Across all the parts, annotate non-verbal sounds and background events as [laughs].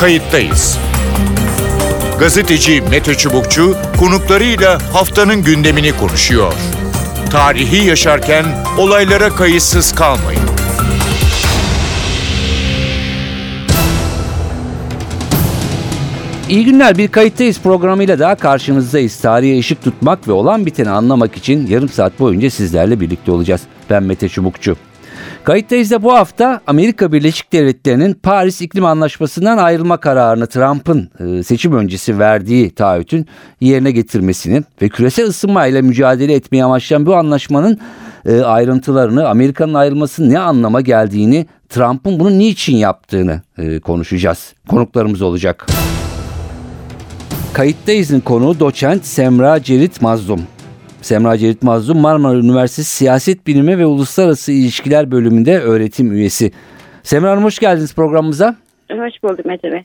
Kayıttayız. Gazeteci Mete Çubukçu konuklarıyla haftanın gündemini konuşuyor. Tarihi yaşarken olaylara kayıtsız kalmayın. İyi günler bir kayıttayız programıyla daha karşınızdayız. Tarihe ışık tutmak ve olan biteni anlamak için yarım saat boyunca sizlerle birlikte olacağız. Ben Mete Çubukçu. Kayıttayız da bu hafta Amerika Birleşik Devletleri'nin Paris İklim Anlaşması'ndan ayrılma kararını Trump'ın e, seçim öncesi verdiği taahhütün yerine getirmesini ve küresel ısınmayla mücadele etmeye amaçlayan bu anlaşmanın e, ayrıntılarını, Amerika'nın ayrılmasının ne anlama geldiğini, Trump'ın bunu niçin yaptığını e, konuşacağız. Konuklarımız olacak. Kayıttayız'ın konuğu doçent Semra Cerit Mazlum. Semra Cerit Mazlum Marmara Üniversitesi Siyaset Bilimi ve Uluslararası İlişkiler Bölümünde öğretim üyesi. Semra Hanım hoş geldiniz programımıza. Hoş bulduk Mete Bey.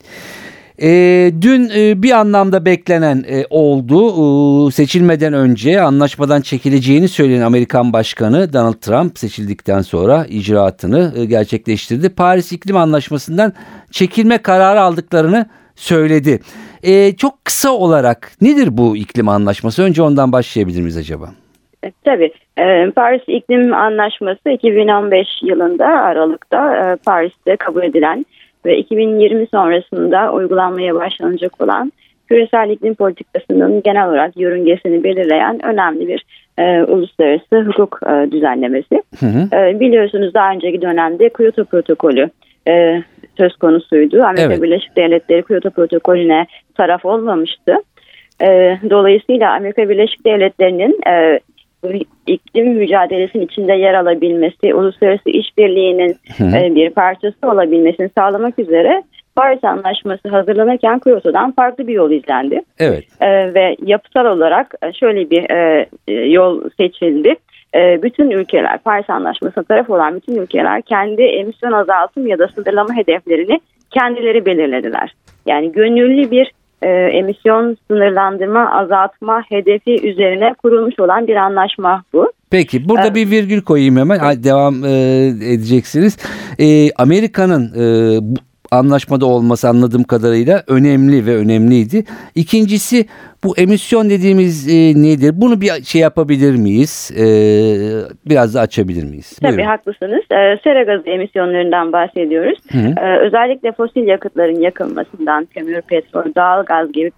E, dün e, bir anlamda beklenen e, oldu. E, seçilmeden önce anlaşmadan çekileceğini söyleyen Amerikan Başkanı Donald Trump seçildikten sonra icraatını e, gerçekleştirdi. Paris İklim Anlaşması'ndan çekilme kararı aldıklarını söyledi. E, çok kısa olarak nedir bu iklim anlaşması? Önce ondan başlayabilir miyiz acaba? E, tabii. E, Paris İklim Anlaşması 2015 yılında Aralık'ta e, Paris'te kabul edilen ve 2020 sonrasında uygulanmaya başlanacak olan küresel iklim politikasının genel olarak yörüngesini belirleyen önemli bir e, uluslararası hukuk e, düzenlemesi. Hı hı. E, biliyorsunuz daha önceki dönemde Kyoto protokolü e, söz konusuydu. Amerika evet. Birleşik Devletleri Kyoto protokolüne taraf olmamıştı. E, dolayısıyla Amerika Birleşik Devletleri'nin e, iklim mücadelesinin içinde yer alabilmesi, uluslararası işbirliğinin e, bir parçası olabilmesini sağlamak üzere Paris Anlaşması hazırlanırken Kyoto'dan farklı bir yol izlendi. Evet. E, ve yapısal olarak şöyle bir e, e, yol seçildi. E, bütün ülkeler, Paris Anlaşması'na taraf olan bütün ülkeler kendi emisyon azaltım ya da sınırlama hedeflerini kendileri belirlediler. Yani gönüllü bir e, emisyon sınırlandırma azaltma hedefi üzerine kurulmuş olan bir anlaşma bu. Peki burada evet. bir virgül koyayım hemen devam e, edeceksiniz. E, Amerika'nın e, anlaşmada olması anladığım kadarıyla önemli ve önemliydi. İkincisi bu emisyon dediğimiz e, nedir? Bunu bir şey yapabilir miyiz? E, biraz da açabilir miyiz? Tabii Buyurun. haklısınız. E, sera gazı emisyonlarından bahsediyoruz. Hı hı. E, özellikle fosil yakıtların yakılmasından, kömür, petrol, doğal gaz gibi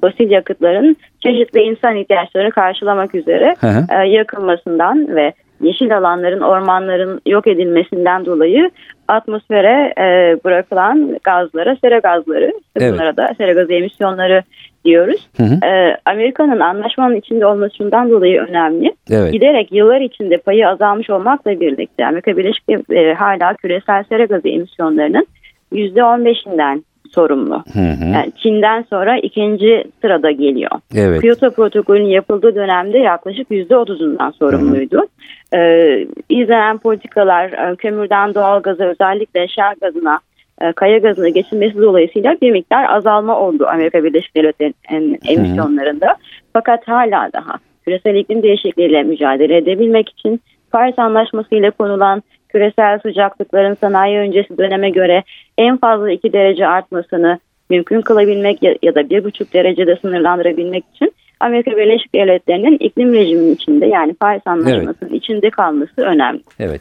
fosil yakıtların çeşitli insan ihtiyaçlarını karşılamak üzere hı hı. E, yakılmasından ve yeşil alanların, ormanların yok edilmesinden dolayı atmosfere e, bırakılan gazlara sera gazları, evet. bunlara da sera gazı emisyonları diyoruz. Hı hı. E, Amerika'nın anlaşmanın içinde olmasından dolayı önemli. Evet. Giderek yıllar içinde payı azalmış olmakla birlikte Amerika Birleşik Devletleri hala küresel sera gazı emisyonlarının %15'inden sorumlu. Hı hı. Yani Çin'den sonra ikinci sırada geliyor. Evet. Kyoto protokolünün yapıldığı dönemde yaklaşık %30'undan sorumluydu. Hı hı. Ee, izlenen politikalar e, kömürden doğal gaza özellikle şer gazına e, kaya gazına geçilmesi dolayısıyla bir miktar azalma oldu Amerika Birleşik Devletleri'nin emisyonlarında. Fakat hala daha küresel iklim değişikliğiyle mücadele edebilmek için Paris Anlaşması ile konulan küresel sıcaklıkların sanayi öncesi döneme göre en fazla 2 derece artmasını mümkün kılabilmek ya da 1,5 derecede sınırlandırabilmek için Amerika Birleşik Devletleri'nin iklim rejiminin içinde yani Paris Anlaşması'nın evet. içinde kalması önemli. Evet.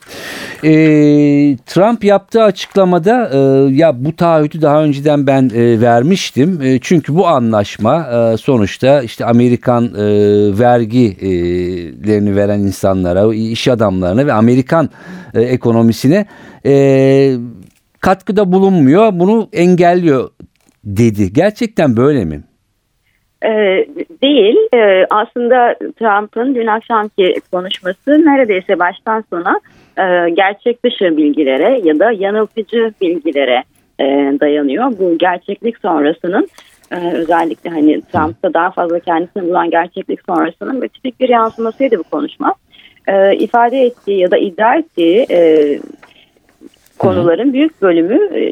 Ee, Trump yaptığı açıklamada e, ya bu taahhütü daha önceden ben e, vermiştim. E, çünkü bu anlaşma e, sonuçta işte Amerikan e, vergilerini veren insanlara, iş adamlarına ve Amerikan e, ekonomisine e, katkıda bulunmuyor. Bunu engelliyor dedi. Gerçekten böyle mi? E, değil. E, aslında Trump'ın dün akşamki konuşması neredeyse baştan sona e, gerçek dışı bilgilere ya da yanıltıcı bilgilere e, dayanıyor. Bu gerçeklik sonrasının e, özellikle hani Trump'ta daha fazla kendisini bulan gerçeklik sonrasının ve tipik bir yansımasıydı bu konuşma. E, ifade ettiği ya da iddia ettiği e, konuların büyük bölümü e,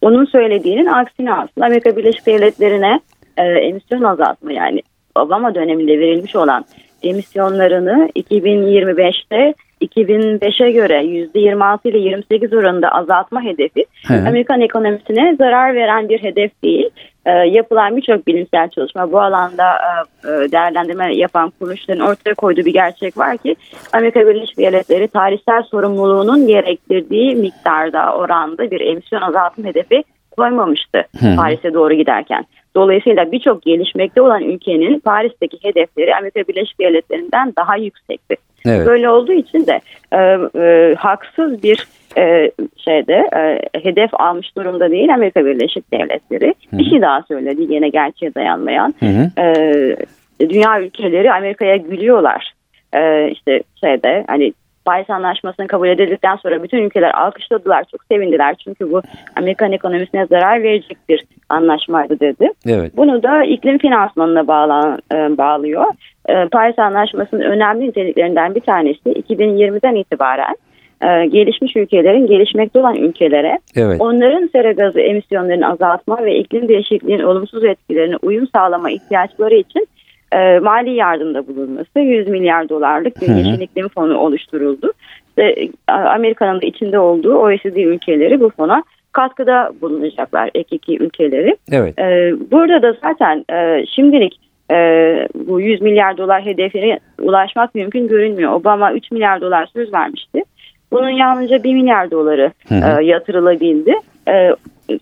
onun söylediğinin aksine aslında Amerika Birleşik Devletleri'ne e, emisyon azaltma yani Obama döneminde verilmiş olan emisyonlarını 2025'te 2005'e göre %26 ile 28 oranında azaltma hedefi Hı. Amerikan ekonomisine zarar veren bir hedef değil. E, yapılan birçok bilimsel çalışma bu alanda e, e, değerlendirme yapan kuruluşların ortaya koyduğu bir gerçek var ki Amerika Birleşik Devletleri tarihsel sorumluluğunun gerektirdiği miktarda oranda bir emisyon azaltma hedefi koymamıştı Hı. Paris'e doğru giderken. Dolayısıyla birçok gelişmekte olan ülkenin Paris'teki hedefleri Amerika Birleşik Devletleri'nden daha yüksekti. Evet. Böyle olduğu için de e, e, haksız bir e, şeyde e, hedef almış durumda değil Amerika Birleşik Devletleri. Bir şey daha söyledi yine gerçeğe dayanmayan. Hı hı. E, dünya ülkeleri Amerika'ya gülüyorlar. E, işte şeyde hani Paris Anlaşması'nın kabul edildikten sonra bütün ülkeler alkışladılar, çok sevindiler. Çünkü bu Amerikan ekonomisine zarar verecek bir anlaşmaydı dedi. Evet. Bunu da iklim finansmanına bağla, e, bağlıyor. E, Paris Anlaşması'nın önemli niteliklerinden bir tanesi 2020'den itibaren e, gelişmiş ülkelerin gelişmekte olan ülkelere Evet. onların sera gazı emisyonlarını azaltma ve iklim değişikliğinin olumsuz etkilerine uyum sağlama ihtiyaçları için e, mali yardımda bulunması 100 milyar dolarlık bir Hı hı. yeşil iklim fonu oluşturuldu. İşte, e, Amerika'nın da içinde olduğu OECD ülkeleri bu fona katkıda bulunacaklar ek iki ülkeleri. Evet. Ee, burada da zaten e, şimdilik e, bu 100 milyar dolar hedefine ulaşmak mümkün görünmüyor. Obama 3 milyar dolar söz vermişti. Bunun yalnızca 1 milyar doları Hı hı. e, yatırılabildi. E,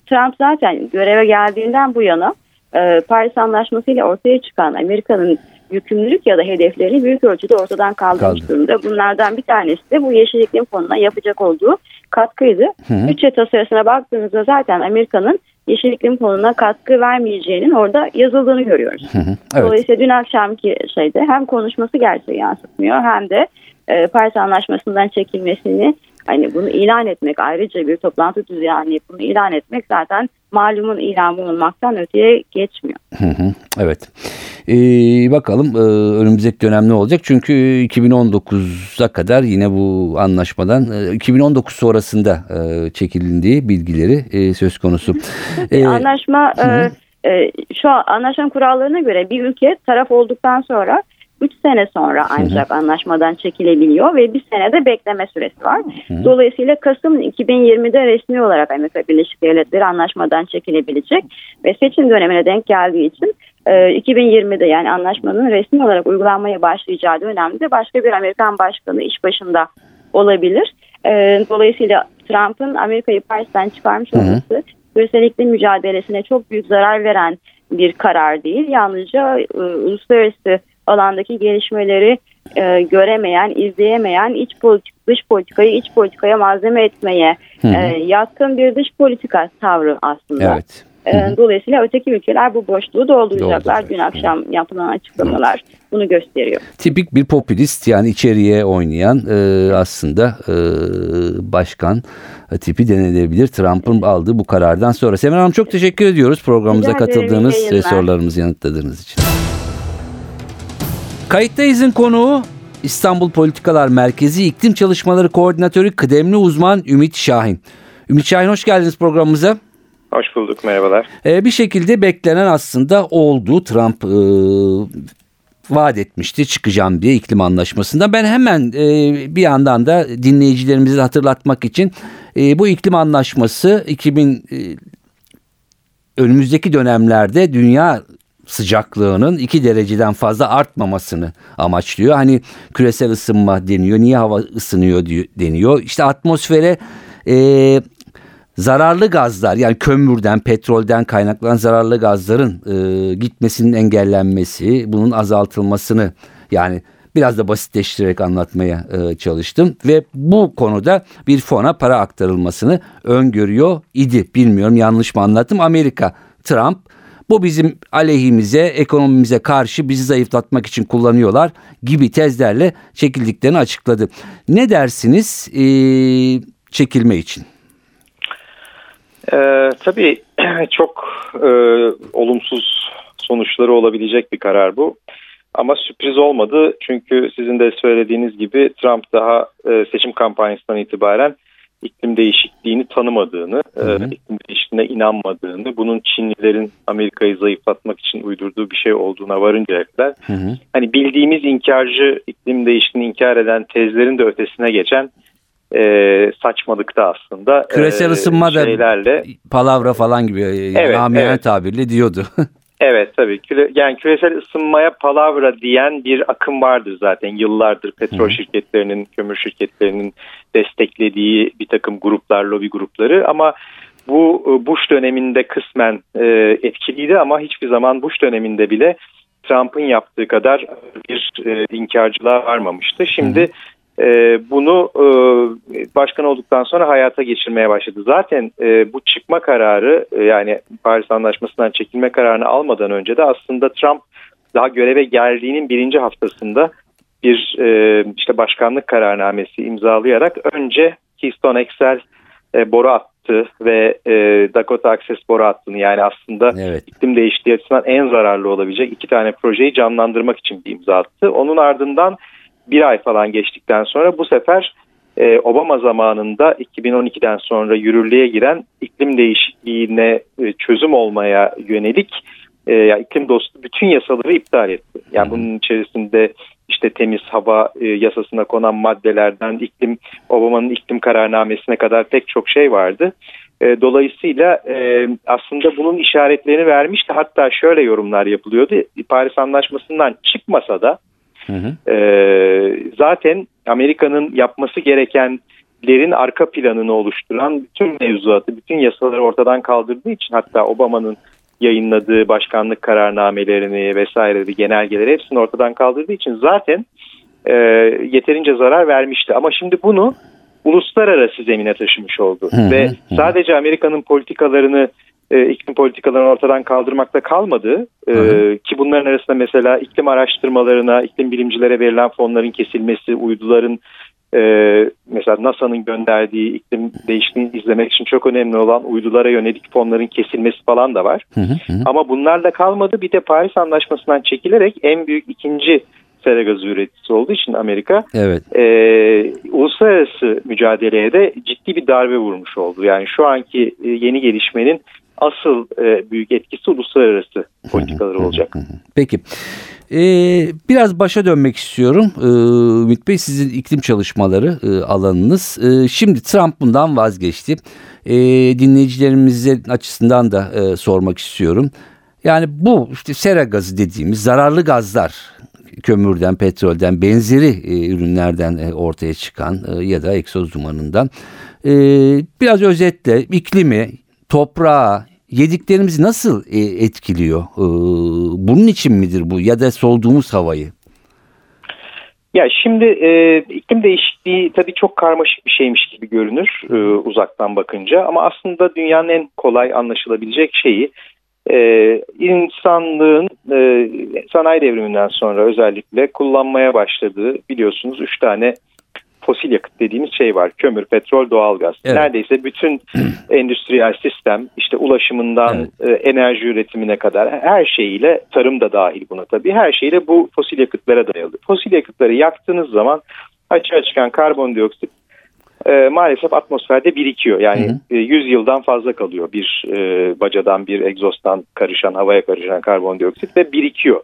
Trump zaten göreve geldiğinden bu yana e, Paris Anlaşması ile ortaya çıkan Amerika'nın yükümlülük ya da hedeflerini büyük ölçüde ortadan kaldırmış Kaldı. durumda. Bunlardan bir tanesi de bu Yeşil İklim Fonu'na yapacak olduğu katkıydı. Hı hı. Bütçe tasarısına baktığımızda zaten Amerika'nın Yeşil İklim Fonu'na katkı vermeyeceğinin orada yazıldığını görüyoruz. Hı hı. Evet. Dolayısıyla dün akşamki şeyde hem konuşması gerçeği yansıtmıyor hem de e, Paris Anlaşması'ndan çekilmesini hani bunu ilan etmek ayrıca bir toplantı düzenleyip bunu ilan etmek zaten malumun ilamı olmaktan öteye geçmiyor. Hı hı, Evet. Ee, bakalım e, önümüzdeki dönem ne olacak? Çünkü 2019'a kadar yine bu anlaşmadan e, 2019 sonrasında e, çekildiği bilgileri e, söz konusu. Ee, Anlaşma e, e, şu an anlaşma kurallarına göre bir ülke taraf olduktan sonra 3 sene sonra ancak anlaşmadan çekilebiliyor ve bir senede bekleme süresi var. Dolayısıyla Kasım 2020'de resmi olarak Amerika Birleşik Devletleri anlaşmadan çekilebilecek ve seçim dönemine denk geldiği için e, 2020'de yani anlaşmanın resmi olarak uygulanmaya başlayacağı dönemde başka bir Amerikan başkanı iş başında olabilir. E, dolayısıyla Trump'ın Amerika'yı Paris'ten çıkarmış olması küresel iklim mücadelesine çok büyük zarar veren bir karar değil. Yalnızca e, uluslararası alandaki gelişmeleri e, göremeyen, izleyemeyen, iç politik, dış politikayı iç politikaya malzeme etmeye Hı hı. e, yatkın bir dış politika tavrı aslında. evet. E, dolayısıyla öteki ülkeler bu boşluğu dolduracaklar. Dolduracak. Dün akşam yapılan açıklamalar bunu gösteriyor. Tipik bir popülist yani içeriye oynayan e, aslında e, başkan tipi denilebilir Trump'ın aldığı bu karardan sonra. Semra Hanım çok teşekkür ediyoruz programımıza Rica katıldığınız ve sorularımızı yanıtladığınız için. Kayıttayız'ın konuğu İstanbul Politikalar Merkezi İklim Çalışmaları Koordinatörü kıdemli uzman Ümit Şahin. Ümit Şahin hoş geldiniz programımıza. Hoş bulduk, merhabalar. Ee, bir şekilde beklenen aslında oldu. Trump e, vaat etmişti çıkacağım diye iklim anlaşmasında. Ben hemen e, bir yandan da dinleyicilerimizi hatırlatmak için e, bu iklim anlaşması 2000 e, önümüzdeki dönemlerde dünya sıcaklığının 2 dereceden fazla artmamasını amaçlıyor. Hani küresel ısınma deniyor. Niye hava ısınıyor deniyor. İşte atmosfere e, zararlı gazlar yani kömürden, petrolden kaynaklanan zararlı gazların e, gitmesinin engellenmesi, bunun azaltılmasını yani biraz da basitleştirerek anlatmaya e, çalıştım ve bu konuda bir fona para aktarılmasını öngörüyor idi. Bilmiyorum yanlış mı anlattım. Amerika, Trump bu bizim aleyhimize, ekonomimize karşı bizi zayıflatmak için kullanıyorlar gibi tezlerle çekildiklerini açıkladı. Ne dersiniz e, çekilme için? Ee, tabii [clears throat] çok e, olumsuz sonuçları olabilecek bir karar bu. Ama sürpriz olmadı çünkü sizin de söylediğiniz gibi Trump daha e, seçim kampanyasından itibaren iklim değişikliğini tanımadığını, Hı hı. e, iklim değişikliğine inanmadığını, bunun Çinlilerin Amerika'yı zayıflatmak için uydurduğu bir şey olduğuna varıncaya kadar Hı hı. hani bildiğimiz inkarcı iklim değişikliğini inkar eden tezlerin de ötesine geçen e, saçmalıkta aslında Küresel e, ısınma da şeylerle palavra falan gibi yani Evet, amiyane evet. tabirle diyordu. [laughs] Evet tabii. Küre, yani küresel ısınmaya palavra diyen bir akım vardır zaten. Yıllardır petrol Hı. şirketlerinin, kömür şirketlerinin desteklediği bir takım gruplar, lobi grupları. Ama bu e, Bush döneminde kısmen e, etkiliydi ama hiçbir zaman Bush döneminde bile Trump'ın yaptığı kadar bir e, inkarcılığa varmamıştı. Şimdi e, bunu e, başkan olduktan sonra hayata geçirmeye başladı. Zaten e, bu çıkma kararı e, yani Paris Anlaşması'ndan çekilme kararını almadan önce de aslında Trump daha göreve geldiğinin birinci haftasında bir işte başkanlık kararnamesi imzalayarak önce Keystone XL boru attı ve Dakota Access boru hattını yani aslında evet. iklim değişikliği açısından en zararlı olabilecek iki tane projeyi canlandırmak için bir imza attı. Onun ardından bir ay falan geçtikten sonra bu sefer e, Obama zamanında 2012'den sonra yürürlüğe giren iklim değişikliğine e, çözüm olmaya yönelik e, yani iklim dostu bütün yasaları iptal etti. Yani bunun içerisinde işte temiz hava e, yasasına konan maddelerden iklim Obama'nın iklim kararnamesine kadar pek çok şey vardı. E, dolayısıyla e, aslında bunun işaretlerini vermişti. Hatta şöyle yorumlar yapılıyordu. Paris Anlaşması'ndan çıkmasa da Hı hı. ee, zaten Amerika'nın yapması gerekenlerin arka planını oluşturan bütün mevzuatı, bütün yasaları ortadan kaldırdığı için hatta Obama'nın yayınladığı başkanlık kararnamelerini vesaireleri, genelgeleri hepsini ortadan kaldırdığı için zaten e, yeterince zarar vermişti. Ama şimdi bunu uluslararası zemine taşımış oldu. Hı hı, Ve hı. sadece Amerika'nın politikalarını e, iklim politikalarını ortadan kaldırmakta kalmadı. E, Hı ki bunların arasında mesela iklim araştırmalarına, iklim bilimcilere verilen fonların kesilmesi, uyduların e, mesela NASA'nın gönderdiği iklim değişikliğini izlemek için çok önemli olan uydulara yönelik fonların kesilmesi falan da var. Hı hı. hı. Ama bunlar da kalmadı. Bir de Paris Anlaşması'ndan çekilerek en büyük ikinci sera gazı üreticisi olduğu için Amerika Evet. e, uluslararası mücadeleye de ciddi bir darbe vurmuş oldu. Yani şu anki e, yeni gelişmenin asıl e, büyük etkisi uluslararası politikaları olacak. Peki. Ee, biraz başa dönmek istiyorum. Ee, Ümit Bey sizin iklim çalışmaları e, alanınız. Ee, şimdi Trump bundan vazgeçti. Ee, dinleyicilerimizin açısından da e, sormak istiyorum. Yani bu işte sera gazı dediğimiz zararlı gazlar kömürden, petrolden, benzeri e, ürünlerden e, ortaya çıkan e, ya da egzoz dumanından. E, biraz özetle iklimi, toprağı, yediklerimizi nasıl e, etkiliyor? E, bunun için midir bu ya da solduğumuz havayı? Ya şimdi e, iklim değişikliği tabii çok karmaşık bir şeymiş gibi görünür e, uzaktan bakınca ama aslında dünyanın en kolay anlaşılabilecek şeyi e, insanlığın e, sanayi devriminden sonra özellikle kullanmaya başladığı biliyorsunuz üç tane fosil yakıt dediğimiz şey var. Kömür, petrol, doğalgaz. Evet. Neredeyse bütün [clears throat] endüstriyel sistem işte ulaşımından e, enerji üretimine kadar her şeyiyle tarım da dahil buna tabii. Her şeyle bu fosil yakıtlara dayalı. Fosil yakıtları yaktığınız zaman açığa çıkan karbondioksit e, maalesef atmosferde birikiyor. Yani Hı e, 100 yıldan fazla kalıyor bir e, bacadan bir egzostan karışan havaya karışan karbondioksit ve birikiyor.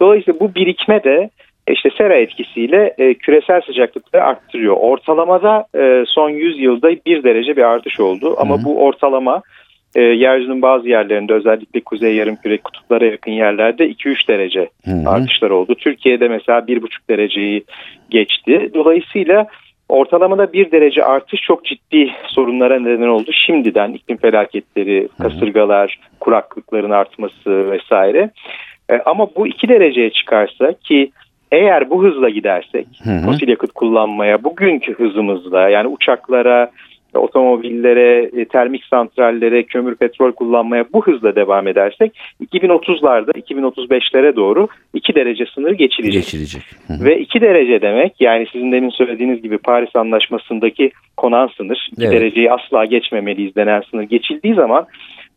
Dolayısıyla bu birikme de işte sera etkisiyle e, küresel sıcaklıkları arttırıyor. Ortalamada e, son 100 yılda bir derece bir artış oldu ama Hı bu ortalama e, yeryüzünün bazı yerlerinde özellikle kuzey yarımküre kutuplara yakın yerlerde 2-3 derece Hı artışlar oldu. Türkiye'de mesela 1,5 dereceyi geçti. Dolayısıyla ortalamada 1 derece artış çok ciddi sorunlara neden oldu. Şimdiden iklim felaketleri, kasırgalar, kuraklıkların artması vesaire. E, ama bu 2 dereceye çıkarsa ki eğer bu hızla gidersek Hı hı. fosil yakıt kullanmaya bugünkü hızımızla yani uçaklara, otomobillere, e, termik santrallere, kömür petrol kullanmaya bu hızla devam edersek 2030'larda 2035'lere doğru 2 derece sınırı geçilecek. Geçirecek. Hı hı. Ve 2 derece demek yani sizin demin söylediğiniz gibi Paris Anlaşması'ndaki konan sınır 2 Evet. dereceyi asla geçmemeliyiz denen sınır geçildiği zaman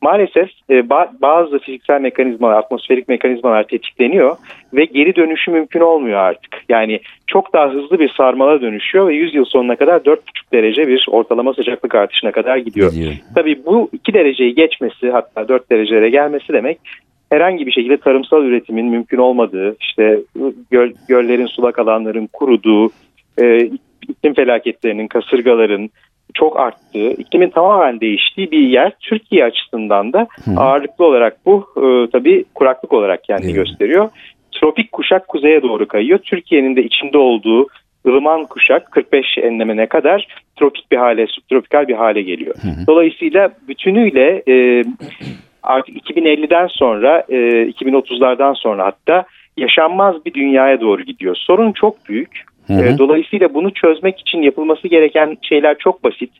maalesef e, bazı fiziksel mekanizmalar, atmosferik mekanizmalar tetikleniyor ve geri dönüşü mümkün olmuyor artık. Yani çok daha hızlı bir sarmala dönüşüyor ve 100 yıl sonuna kadar 4,5 derece bir ortalama sıcaklık artışına kadar gidiyor. gidiyor. Tabii bu 2 dereceyi geçmesi hatta 4 derecelere gelmesi demek herhangi bir şekilde tarımsal üretimin mümkün olmadığı, işte göl, göllerin sulak alanların kuruduğu, e, iklim felaketlerinin, kasırgaların, çok arttığı, iklimin tamamen değiştiği bir yer. Türkiye açısından da Hı. ağırlıklı olarak bu e, tabii kuraklık olarak kendini gösteriyor. Tropik kuşak kuzeye doğru kayıyor. Türkiye'nin de içinde olduğu ılıman kuşak 45 enlemine kadar tropik bir hale, subtropikal bir hale geliyor. Hı hı. Dolayısıyla bütünüyle e, artık 2050'den sonra, e, 2030'lardan sonra hatta yaşanmaz bir dünyaya doğru gidiyor. Sorun çok büyük. Hı hı. E, dolayısıyla bunu çözmek için yapılması gereken şeyler çok basit.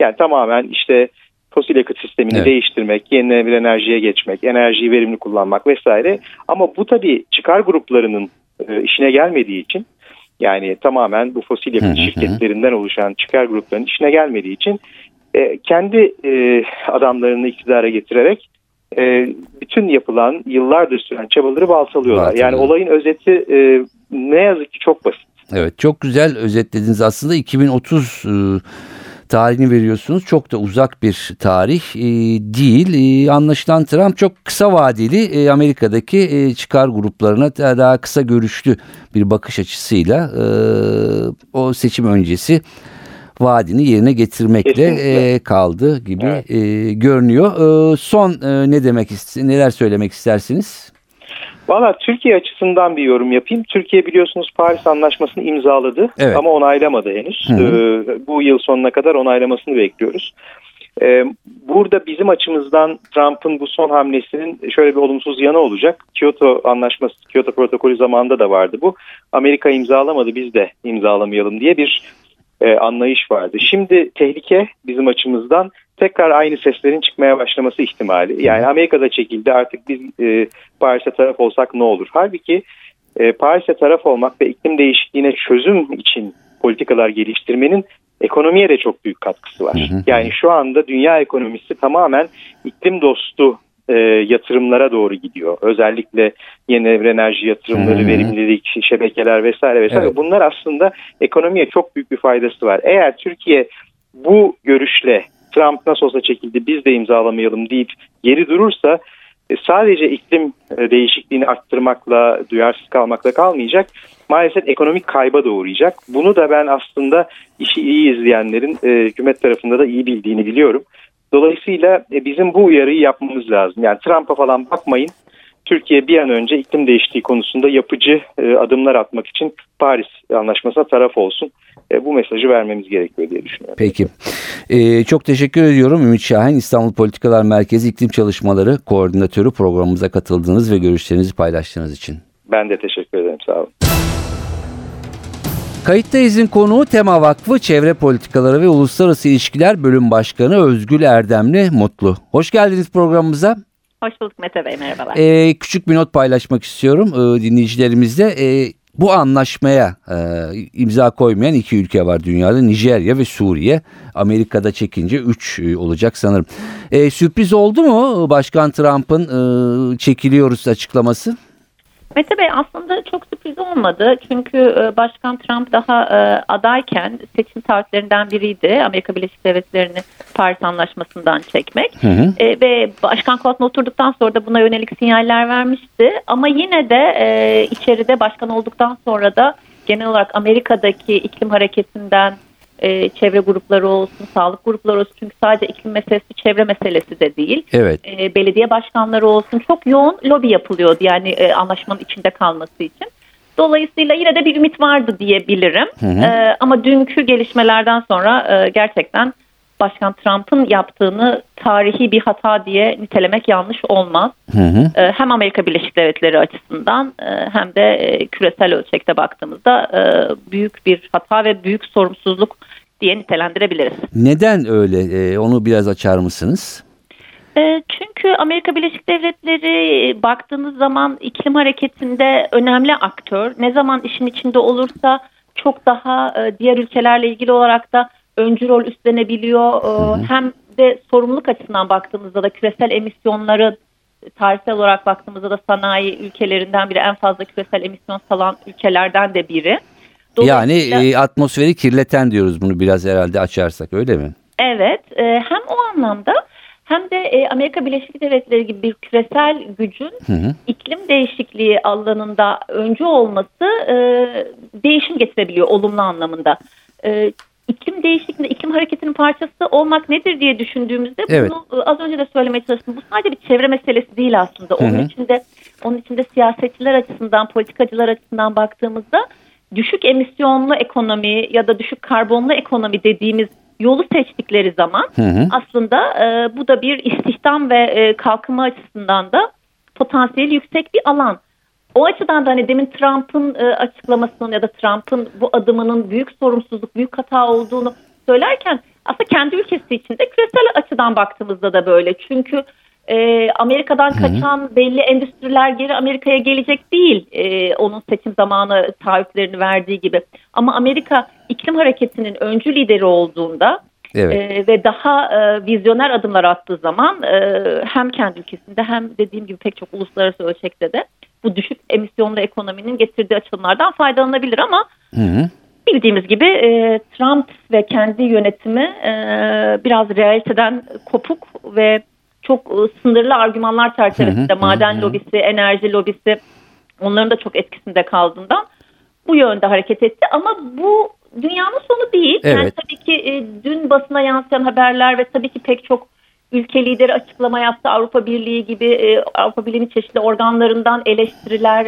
Yani tamamen işte fosil yakıt sistemini evet. değiştirmek, yenilenebilir enerjiye geçmek, enerjiyi verimli kullanmak vesaire. Ama bu tabii çıkar gruplarının e, işine gelmediği için yani tamamen bu fosil yakıt şirketlerinden oluşan çıkar gruplarının işine gelmediği için e, kendi e, adamlarını iktidara getirerek bütün yapılan yıllardır süren çabaları baltalıyorlar. Baltalıyor. Yani olayın özeti ne yazık ki çok basit. Evet çok güzel özetlediniz aslında 2030 e, tarihini veriyorsunuz. Çok da uzak bir tarih e, değil. E, anlaşılan Trump çok kısa vadeli e, Amerika'daki e, çıkar gruplarına daha kısa görüşlü bir bakış açısıyla e, o seçim öncesi vaadini yerine getirmekle e, kaldı gibi evet. e, görünüyor. E, son e, ne demek neler söylemek istersiniz? Valla Türkiye açısından bir yorum yapayım. Türkiye biliyorsunuz Paris Anlaşması'nı imzaladı evet. ama onaylamadı henüz. Hı hı. Ee, bu yıl sonuna kadar onaylamasını bekliyoruz. Ee, burada bizim açımızdan Trump'ın bu son hamlesinin şöyle bir olumsuz yanı olacak. Kyoto Anlaşması, Kyoto protokolü zamanında da vardı bu. Amerika imzalamadı biz de imzalamayalım diye bir e, anlayış vardı. Şimdi tehlike bizim açımızdan tekrar aynı seslerin çıkmaya başlaması ihtimali. Yani Amerika'da çekildi artık biz e, Paris'e taraf olsak ne olur? Halbuki e, Paris'e taraf olmak ve iklim değişikliğine çözüm için politikalar geliştirmenin ekonomiye de çok büyük katkısı var. Yani şu anda dünya ekonomisi tamamen iklim dostu e, yatırımlara doğru gidiyor. Özellikle yeni enerji yatırımları, hmm. verimlilik, şebekeler vesaire vesaire. Evet. Bunlar aslında ekonomiye çok büyük bir faydası var. Eğer Türkiye bu görüşle Trump nasıl olsa çekildi biz de imzalamayalım deyip geri durursa e, sadece iklim e, değişikliğini arttırmakla, duyarsız kalmakla kalmayacak. Maalesef ekonomik kayba da uğrayacak. Bunu da ben aslında işi iyi izleyenlerin e, hükümet tarafında da iyi bildiğini biliyorum. Dolayısıyla e, bizim bu uyarıyı yapmamız lazım. Yani Trump'a falan bakmayın. Türkiye bir an önce iklim değişikliği konusunda yapıcı e, adımlar atmak için Paris Anlaşması'na taraf olsun. E, bu mesajı vermemiz gerekiyor diye düşünüyorum. Peki. Ee, çok teşekkür ediyorum Ümit Şahin İstanbul Politikalar Merkezi İklim Çalışmaları Koordinatörü programımıza katıldığınız ve görüşlerinizi paylaştığınız için. Ben de teşekkür ederim. Sağ olun. Kayıttayız'ın konuğu Tema Vakfı Çevre Politikaları ve Uluslararası İlişkiler Bölüm Başkanı Özgül Erdemli Mutlu. Hoş geldiniz programımıza. Hoş bulduk Mete Bey, merhabalar. Ee, küçük bir not paylaşmak istiyorum ee, dinleyicilerimizle. Ee, bu anlaşmaya e, imza koymayan iki ülke var dünyada Nijerya ve Suriye. Amerika'da çekince üç e, olacak sanırım. E, sürpriz oldu mu Başkan Trump'ın e, çekiliyoruz açıklaması? Mete Bey aslında çok sürpriz olmadı. Çünkü e, Başkan Trump daha e, adayken seçim tarihlerinden biriydi. Amerika Birleşik Devletleri'ni Paris Anlaşması'ndan çekmek. Hı hı. E, ve Başkan koltuğuna oturduktan sonra da buna yönelik sinyaller vermişti. Ama yine de içeride başkan olduktan sonra da genel olarak Amerika'daki iklim hareketinden e, çevre grupları olsun, sağlık grupları olsun. Çünkü sadece iklim meselesi çevre meselesi de değil. Evet. E, belediye başkanları olsun. Çok yoğun lobi yapılıyordu yani e, anlaşmanın içinde kalması için. Dolayısıyla yine de bir ümit vardı diyebilirim. Hı hı. E, ama dünkü gelişmelerden sonra e, gerçekten Başkan Trump'ın yaptığını tarihi bir hata diye nitelemek yanlış olmaz. Hı hı. Ee, hem Amerika Birleşik Devletleri açısından e, hem de e, küresel ölçekte baktığımızda e, büyük bir hata ve büyük sorumsuzluk diye nitelendirebiliriz. Neden öyle? Onu biraz açar mısınız? Çünkü Amerika Birleşik Devletleri baktığınız zaman iklim hareketinde önemli aktör. Ne zaman işin içinde olursa çok daha diğer ülkelerle ilgili olarak da öncü rol üstlenebiliyor. Hı. Hem de sorumluluk açısından baktığımızda da küresel emisyonları tarihsel olarak baktığımızda da sanayi ülkelerinden biri en fazla küresel emisyon salan ülkelerden de biri. Yani e, atmosferi kirleten diyoruz bunu biraz herhalde açarsak öyle mi? Evet e, hem o anlamda hem de e, Amerika Birleşik Devletleri gibi bir küresel gücün hı hı. iklim değişikliği alanında öncü olması e, değişim getirebiliyor olumlu anlamında. E, iklim değişikliğinde iklim hareketinin parçası olmak nedir diye düşündüğümüzde evet. bunu az önce de söylemeye çalıştım. Bu sadece bir çevre meselesi değil aslında. Onun hı hı. içinde onun içinde siyasetçiler açısından, politikacılar açısından baktığımızda düşük emisyonlu ekonomi ya da düşük karbonlu ekonomi dediğimiz yolu seçtikleri zaman hı hı. aslında e, bu da bir istihdam ve e, kalkınma açısından da potansiyeli yüksek bir alan. O açıdan da hani demin Trump'ın e, açıklamasının ya da Trump'ın bu adımının büyük sorumsuzluk, büyük hata olduğunu söylerken aslında kendi ülkesi içinde küresel açıdan baktığımızda da böyle. Çünkü e, Amerika'dan Hı-hı. kaçan belli endüstriler geri Amerika'ya gelecek değil. E, onun seçim zamanı taahhütlerini verdiği gibi. Ama Amerika iklim hareketinin öncü lideri olduğunda evet. e, ve daha e, vizyoner adımlar attığı zaman e, hem kendi ülkesinde hem dediğim gibi pek çok uluslararası ölçekte de bu düşük emisyonlu ekonominin getirdiği açılımlardan faydalanabilir ama Hı-hı. bildiğimiz gibi e, Trump ve kendi yönetimi e, biraz realiteden kopuk ve çok e, sınırlı argümanlar çerçevesinde hı hı, maden hı. lobisi, enerji lobisi onların da çok etkisinde kaldığından bu yönde hareket etti. Ama bu dünyanın sonu değil. Evet. Yani tabii ki e, dün basına yansıyan haberler ve tabii ki pek çok ülke lideri açıklama yaptı. Avrupa Birliği gibi e, Avrupa Birliği'nin çeşitli organlarından eleştiriler,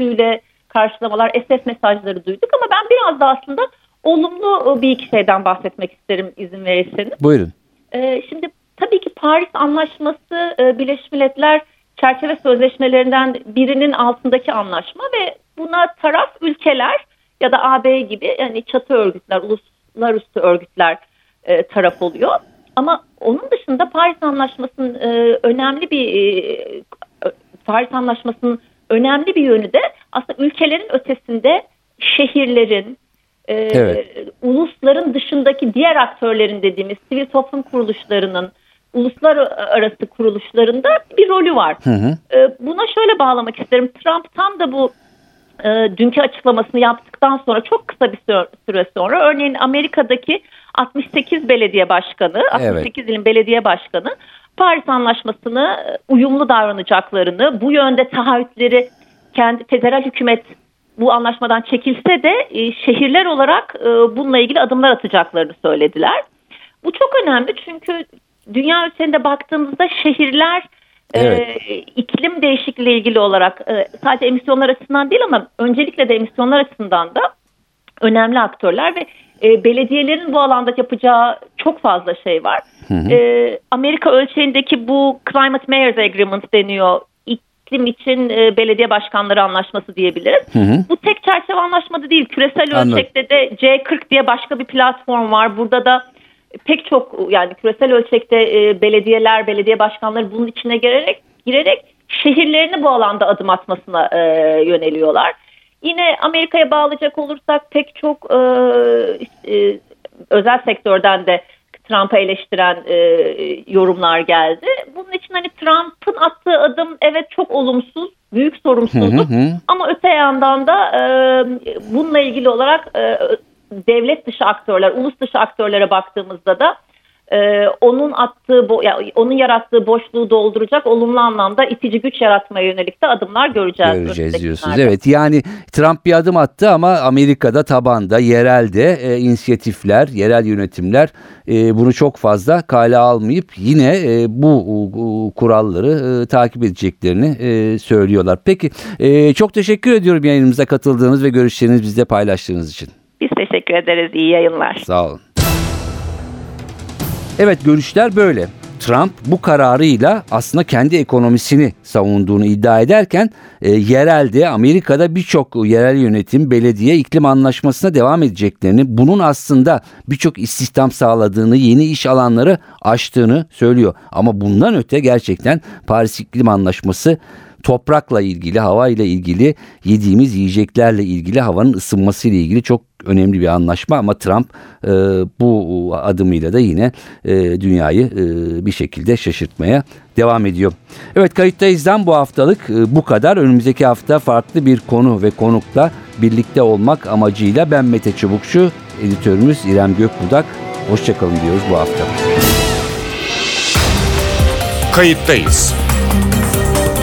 E, karşılamalar, SS mesajları duyduk. Ama ben biraz da aslında olumlu bir iki şeyden bahsetmek isterim izin verirseniz. Buyurun. E, şimdi Tabii ki Paris Anlaşması e, Birleşmiş Milletler çerçeve sözleşmelerinden birinin altındaki anlaşma ve buna taraf ülkeler ya da AB gibi yani çatı örgütler, uluslararası örgütler e, taraf oluyor. Ama onun dışında Paris Anlaşması'nın e, önemli bir e, Paris Anlaşması'nın önemli bir yönü de aslında ülkelerin ötesinde şehirlerin, e, evet. ulusların dışındaki diğer aktörlerin dediğimiz sivil toplum kuruluşlarının, uluslararası kuruluşlarında bir rolü var. Hı hı. Ee, buna şöyle bağlamak isterim. Trump tam da bu e, dünkü açıklamasını yaptıktan sonra çok kısa bir süre sonra örneğin Amerika'daki 68 belediye başkanı, 68 evet. ilin belediye başkanı Paris Anlaşması'nı e, uyumlu davranacaklarını, bu yönde taahhütleri kendi federal hükümet bu anlaşmadan çekilse de e, şehirler olarak e, bununla ilgili adımlar atacaklarını söylediler. Bu çok önemli çünkü dünya ölçeğinde baktığımızda şehirler e, evet. e, iklim değişikliği ilgili olarak e, sadece emisyonlar açısından değil ama öncelikle de emisyonlar açısından da önemli aktörler ve e, belediyelerin bu alanda yapacağı çok fazla şey var. Hı hı. E, Amerika ölçeğindeki bu Climate Mayors Agreement deniyor. İklim için e, belediye başkanları anlaşması diyebiliriz. Hı hı. Bu tek çerçeve anlaşması değil. Küresel Anladım. ölçekte de C40 diye başka bir platform var. Burada da pek çok yani küresel ölçekte e, belediyeler, belediye başkanları bunun içine girerek girerek şehirlerini bu alanda adım atmasına e, yöneliyorlar. Yine Amerika'ya bağlayacak olursak pek çok e, e, özel sektörden de Trump'a eleştiren e, yorumlar geldi. Bunun için hani Trump'ın attığı adım evet çok olumsuz, büyük sorumsuzluk. Hı hı. Ama öte yandan da e, bununla ilgili olarak e, devlet dışı aktörler, ulus dışı aktörlere baktığımızda da e, onun attığı, bo yani onun yarattığı boşluğu dolduracak olumlu anlamda itici güç yaratmaya yönelik de adımlar göreceğiz. Göreceğiz diyorsunuz. Evet yani Trump bir adım attı ama Amerika'da tabanda, yerelde e, inisiyatifler, yerel yönetimler e, bunu çok fazla kale almayıp yine e, bu e, kuralları e, takip edeceklerini e, söylüyorlar. Peki e, çok teşekkür ediyorum yayınımıza katıldığınız ve görüşlerinizi bizle paylaştığınız için. Biz teşekkür ederiz. İyi yayınlar. Sağ olun. Evet görüşler böyle. Trump bu kararıyla aslında kendi ekonomisini savunduğunu iddia ederken e, yerelde Amerika'da birçok yerel yönetim belediye iklim anlaşmasına devam edeceklerini bunun aslında birçok istihdam sağladığını yeni iş alanları açtığını söylüyor. Ama bundan öte gerçekten Paris İklim Anlaşması toprakla ilgili, havayla ilgili, yediğimiz yiyeceklerle ilgili, havanın ısınmasıyla ilgili çok önemli bir anlaşma ama Trump e, bu adımıyla da yine e, dünyayı e, bir şekilde şaşırtmaya devam ediyor. Evet kayıttayızdan bu haftalık e, bu kadar. Önümüzdeki hafta farklı bir konu ve konukla birlikte olmak amacıyla ben Mete Çubukçu, editörümüz İrem Gökbudak. Hoşçakalın diyoruz bu hafta. Kayıttayız.